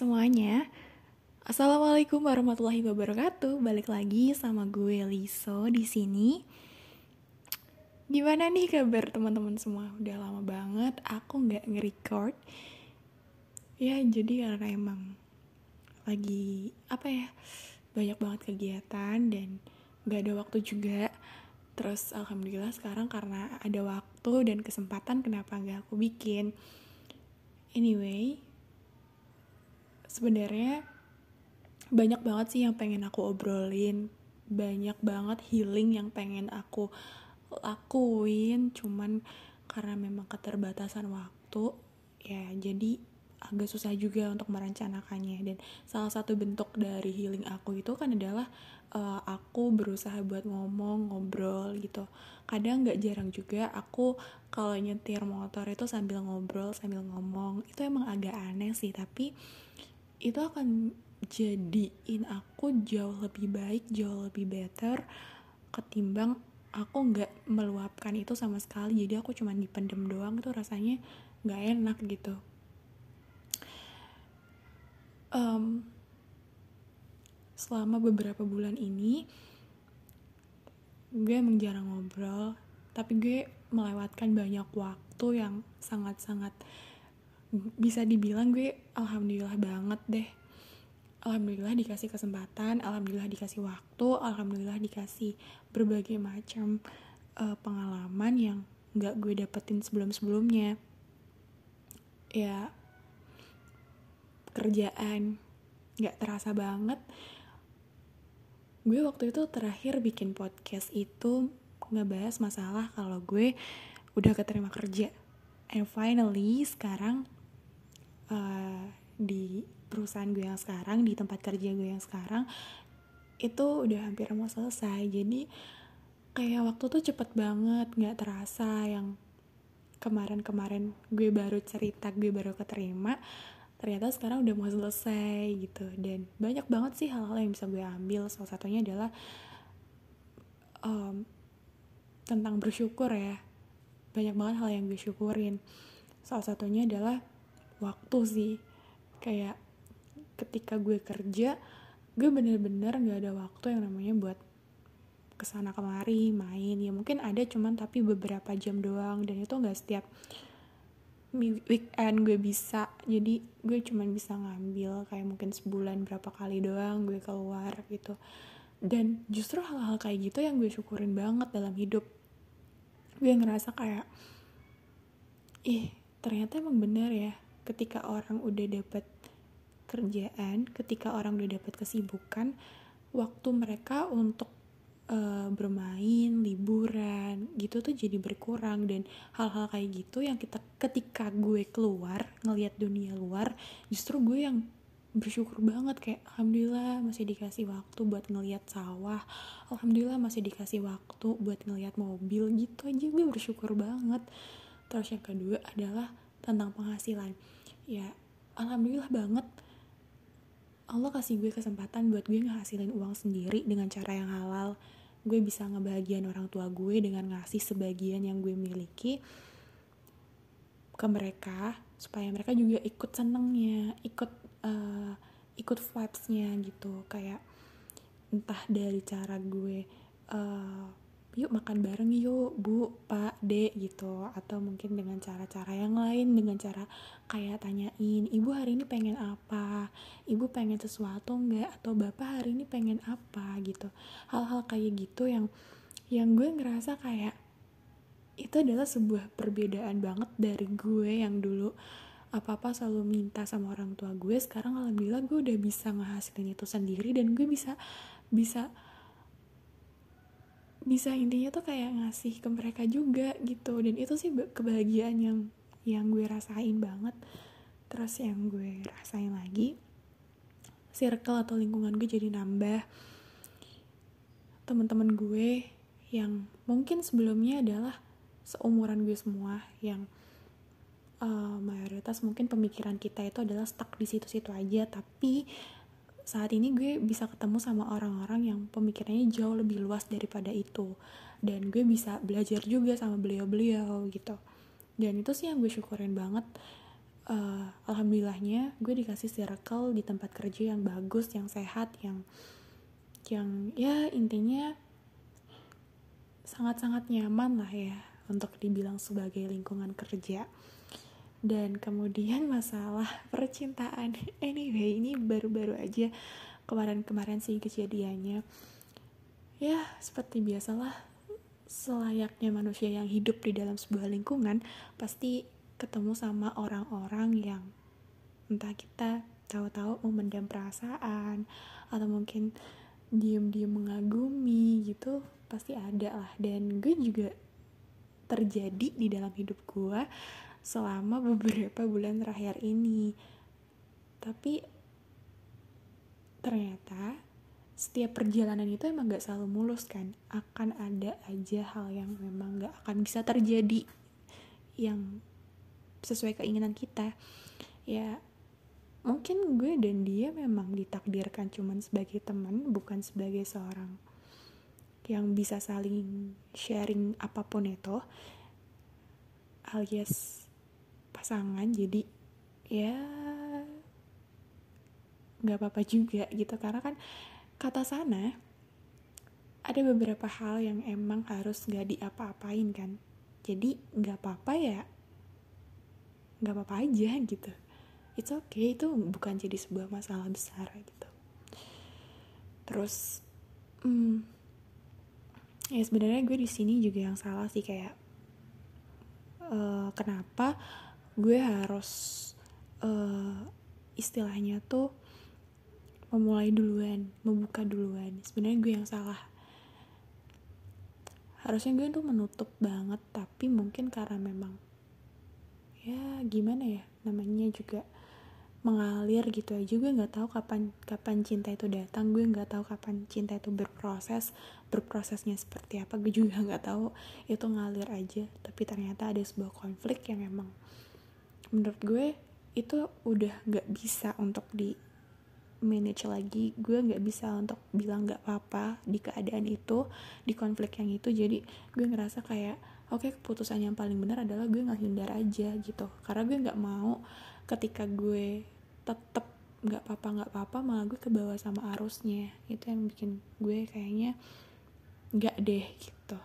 semuanya. Assalamualaikum warahmatullahi wabarakatuh. Balik lagi sama gue Liso di sini. Gimana nih kabar teman-teman semua? Udah lama banget aku nggak nge-record. Ya jadi karena emang lagi apa ya banyak banget kegiatan dan nggak ada waktu juga. Terus alhamdulillah sekarang karena ada waktu dan kesempatan kenapa nggak aku bikin? Anyway, sebenarnya banyak banget sih yang pengen aku obrolin. Banyak banget healing yang pengen aku lakuin. Cuman karena memang keterbatasan waktu ya jadi agak susah juga untuk merencanakannya. Dan salah satu bentuk dari healing aku itu kan adalah uh, aku berusaha buat ngomong ngobrol gitu. Kadang nggak jarang juga aku kalau nyetir motor itu sambil ngobrol sambil ngomong. Itu emang agak aneh sih tapi itu akan jadiin aku jauh lebih baik jauh lebih better ketimbang aku nggak meluapkan itu sama sekali. Jadi aku cuma dipendem doang itu rasanya nggak enak gitu. Um, selama beberapa bulan ini gue emang jarang ngobrol tapi gue melewatkan banyak waktu yang sangat-sangat bisa dibilang gue alhamdulillah banget deh. Alhamdulillah dikasih kesempatan alhamdulillah dikasih waktu alhamdulillah dikasih berbagai macam uh, pengalaman yang nggak gue dapetin sebelum-sebelumnya. Ya kerjaan nggak terasa banget. Gue waktu itu terakhir bikin podcast itu ngebahas masalah kalau gue udah keterima kerja. And finally sekarang uh, di perusahaan gue yang sekarang di tempat kerja gue yang sekarang itu udah hampir mau selesai. Jadi kayak waktu tuh cepet banget nggak terasa yang kemarin-kemarin gue baru cerita gue baru keterima ternyata sekarang udah mau selesai gitu. Dan banyak banget sih hal-hal yang bisa gue ambil. Salah satunya adalah um, tentang bersyukur ya. Banyak banget hal yang gue syukurin. Salah satunya adalah waktu sih. Kayak ketika gue kerja gue bener-bener gak ada waktu yang namanya buat ke sana kemari main. Ya mungkin ada cuman tapi beberapa jam doang. Dan itu nggak setiap weekend gue bisa. Jadi gue cuman bisa ngambil kayak mungkin sebulan berapa kali doang gue keluar gitu. Dan justru hal-hal kayak gitu yang gue syukurin banget dalam hidup. Gue ngerasa kayak ih ternyata emang bener ya ketika orang udah dapet kerjaan ketika orang udah dapet kesibukan waktu mereka untuk uh, bermain, liburan gitu tuh jadi berkurang. Dan hal-hal kayak gitu yang kita ketika gue keluar ngelihat dunia luar justru gue yang bersyukur banget. Kayak alhamdulillah masih dikasih waktu buat ngelihat sawah. Alhamdulillah masih dikasih waktu buat ngelihat mobil gitu aja. Gue bersyukur banget. Terus yang kedua adalah tentang penghasilan ya alhamdulillah banget. Allah kasih gue kesempatan buat gue ngehasilin uang sendiri dengan cara yang halal. Gue bisa ngebahagiain orang tua gue dengan ngasih sebagian yang gue miliki ke mereka supaya mereka juga ikut senengnya ikut uh, ikut vibesnya gitu. Kayak entah dari cara gue uh, yuk makan bareng yuk bu pak dek gitu. Atau mungkin dengan cara-cara yang lain dengan cara kayak tanyain ibu hari ini pengen apa? Ibu pengen sesuatu nggak? Atau bapak hari ini pengen apa? gitu. Hal-hal kayak gitu yang yang gue ngerasa kayak itu adalah sebuah perbedaan banget dari gue yang dulu apa-apa selalu minta sama orang tua gue. Sekarang alhamdulillah gue udah bisa ngehasilin itu sendiri dan gue bisa bisa bisa intinya tuh kayak ngasih ke mereka juga gitu. Dan itu sih kebahagiaan yang yang gue rasain banget. Terus yang gue rasain lagi circle atau lingkungan gue jadi nambah. Teman-teman gue yang mungkin sebelumnya adalah seumuran gue semua yang uh, mayoritas mungkin pemikiran kita itu adalah stuck di situ-situ aja. Tapi saat ini gue bisa ketemu sama orang-orang yang pemikirannya jauh lebih luas daripada itu. Dan gue bisa belajar juga sama beliau-beliau gitu. Dan itu sih yang gue syukurin banget. Uh, alhamdulillahnya gue dikasih circle di tempat kerja yang bagus yang sehat yang yang ya intinya sangat-sangat nyaman lah ya untuk dibilang sebagai lingkungan kerja dan kemudian masalah percintaan. Anyway ini baru-baru aja kemarin-kemarin sih kejadiannya. Ya seperti biasalah selayaknya manusia yang hidup di dalam sebuah lingkungan pasti ketemu sama orang-orang yang entah kita tahu-tahu memendam perasaan atau mungkin diem-diem mengagumi gitu pasti ada lah. Dan gue juga terjadi di dalam hidup gue selama beberapa bulan terakhir ini. Tapi ternyata setiap perjalanan itu emang gak selalu mulus kan. Akan ada aja hal yang memang gak akan bisa terjadi yang sesuai keinginan kita. Ya mungkin gue dan dia memang ditakdirkan cuman sebagai teman bukan sebagai seorang yang bisa saling sharing apa pun itu. Alias pasangan jadi ya nggak apa-apa juga gitu. Karena kan kata sana ada beberapa hal yang emang harus gak diapa-apain kan. Jadi nggak apa-apa ya nggak apa-apa aja gitu. It's okay itu bukan jadi sebuah masalah besar gitu. Terus hmm, ya sebenarnya gue di sini juga yang salah sih kayak uh, kenapa gue harus uh, istilahnya tuh memulai duluan membuka duluan. Sebenarnya gue yang salah. Harusnya gue tuh menutup banget tapi mungkin karena memang ya gimana ya namanya juga mengalir gitu aja. Gue nggak tahu kapan kapan cinta itu datang. Gue nggak tahu kapan cinta itu berproses berprosesnya seperti apa. Gue juga nggak tahu. Itu ngalir aja. Tapi ternyata ada sebuah konflik yang emang menurut gue itu udah nggak bisa untuk di manage lagi. Gue nggak bisa untuk bilang nggak apa-apa di keadaan itu di konflik yang itu. Jadi gue ngerasa kayak oke okay, keputusan yang paling benar adalah gue nggak hindar aja gitu. Karena gue nggak mau ketika gue tetap nggak apa-apa nggak apa-apa malah gue ke bawah sama arusnya. Itu yang bikin gue kayaknya nggak deh gitu.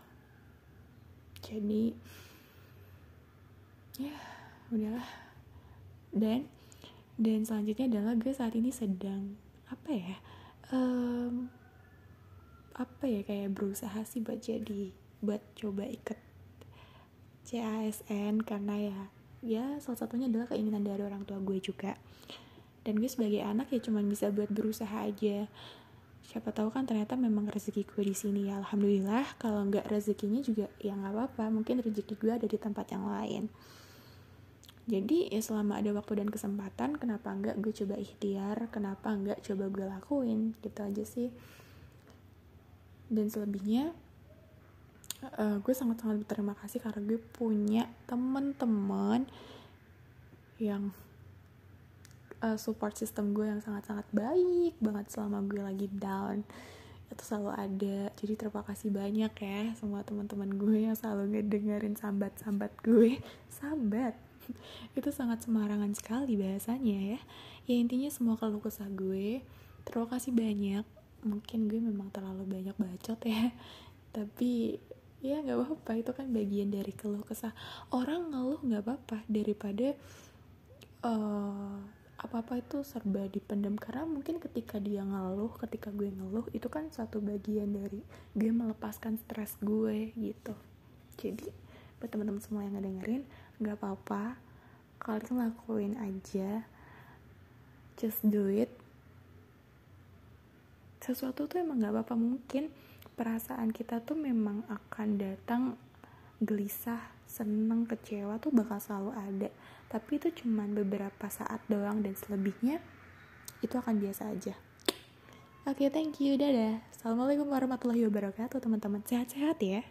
Jadi ya udahlah. Dan dan selanjutnya adalah gue saat ini sedang apa ya um, apa ya kayak berusaha sih buat jadi buat coba ikut CASN karena ya ya salah satunya adalah keinginan dari orang tua gue juga. Dan gue sebagai anak ya cuman bisa buat berusaha aja. Siapa tahu kan ternyata memang rezeki gue di sini. Ya alhamdulillah kalau nggak rezekinya juga ya nggak apa-apa. Mungkin rezeki gue ada di tempat yang lain jadi ya selama ada waktu dan kesempatan kenapa enggak gue coba ikhtiar? Kenapa enggak coba gue lakuin? Gitu aja sih. Dan selebihnya uh, gue sangat-sangat berterima kasih karena gue punya teman-teman yang uh, support system gue yang sangat-sangat baik banget selama gue lagi down. Itu selalu ada. Jadi terima kasih banyak ya semua teman-teman gue yang selalu ngedengerin sambat-sambat gue. Sambat itu sangat semarangan sekali bahasanya ya. Ya intinya semua kalau kesah gue terima kasih banyak. Mungkin gue memang terlalu banyak bacot ya. Tapi ya nggak apa-apa. Itu kan bagian dari keluh kesah. Orang ngeluh nggak apa-apa. Daripada uh, apa-apa itu serba dipendam. Karena mungkin ketika dia ngeluh ketika gue ngeluh itu kan satu bagian dari gue melepaskan stres gue gitu. Jadi buat teman-teman semua yang ngedengerin nggak apa-apa. Kalian lakuin aja. Just do it. Sesuatu tuh emang nggak apa-apa. Mungkin perasaan kita tuh memang akan datang gelisah seneng kecewa tuh bakal selalu ada. Tapi itu cuman beberapa saat doang dan selebihnya itu akan biasa aja. Oke okay, thank you. Dadah. Assalamualaikum warahmatullahi wabarakatuh teman-teman. Sehat-sehat ya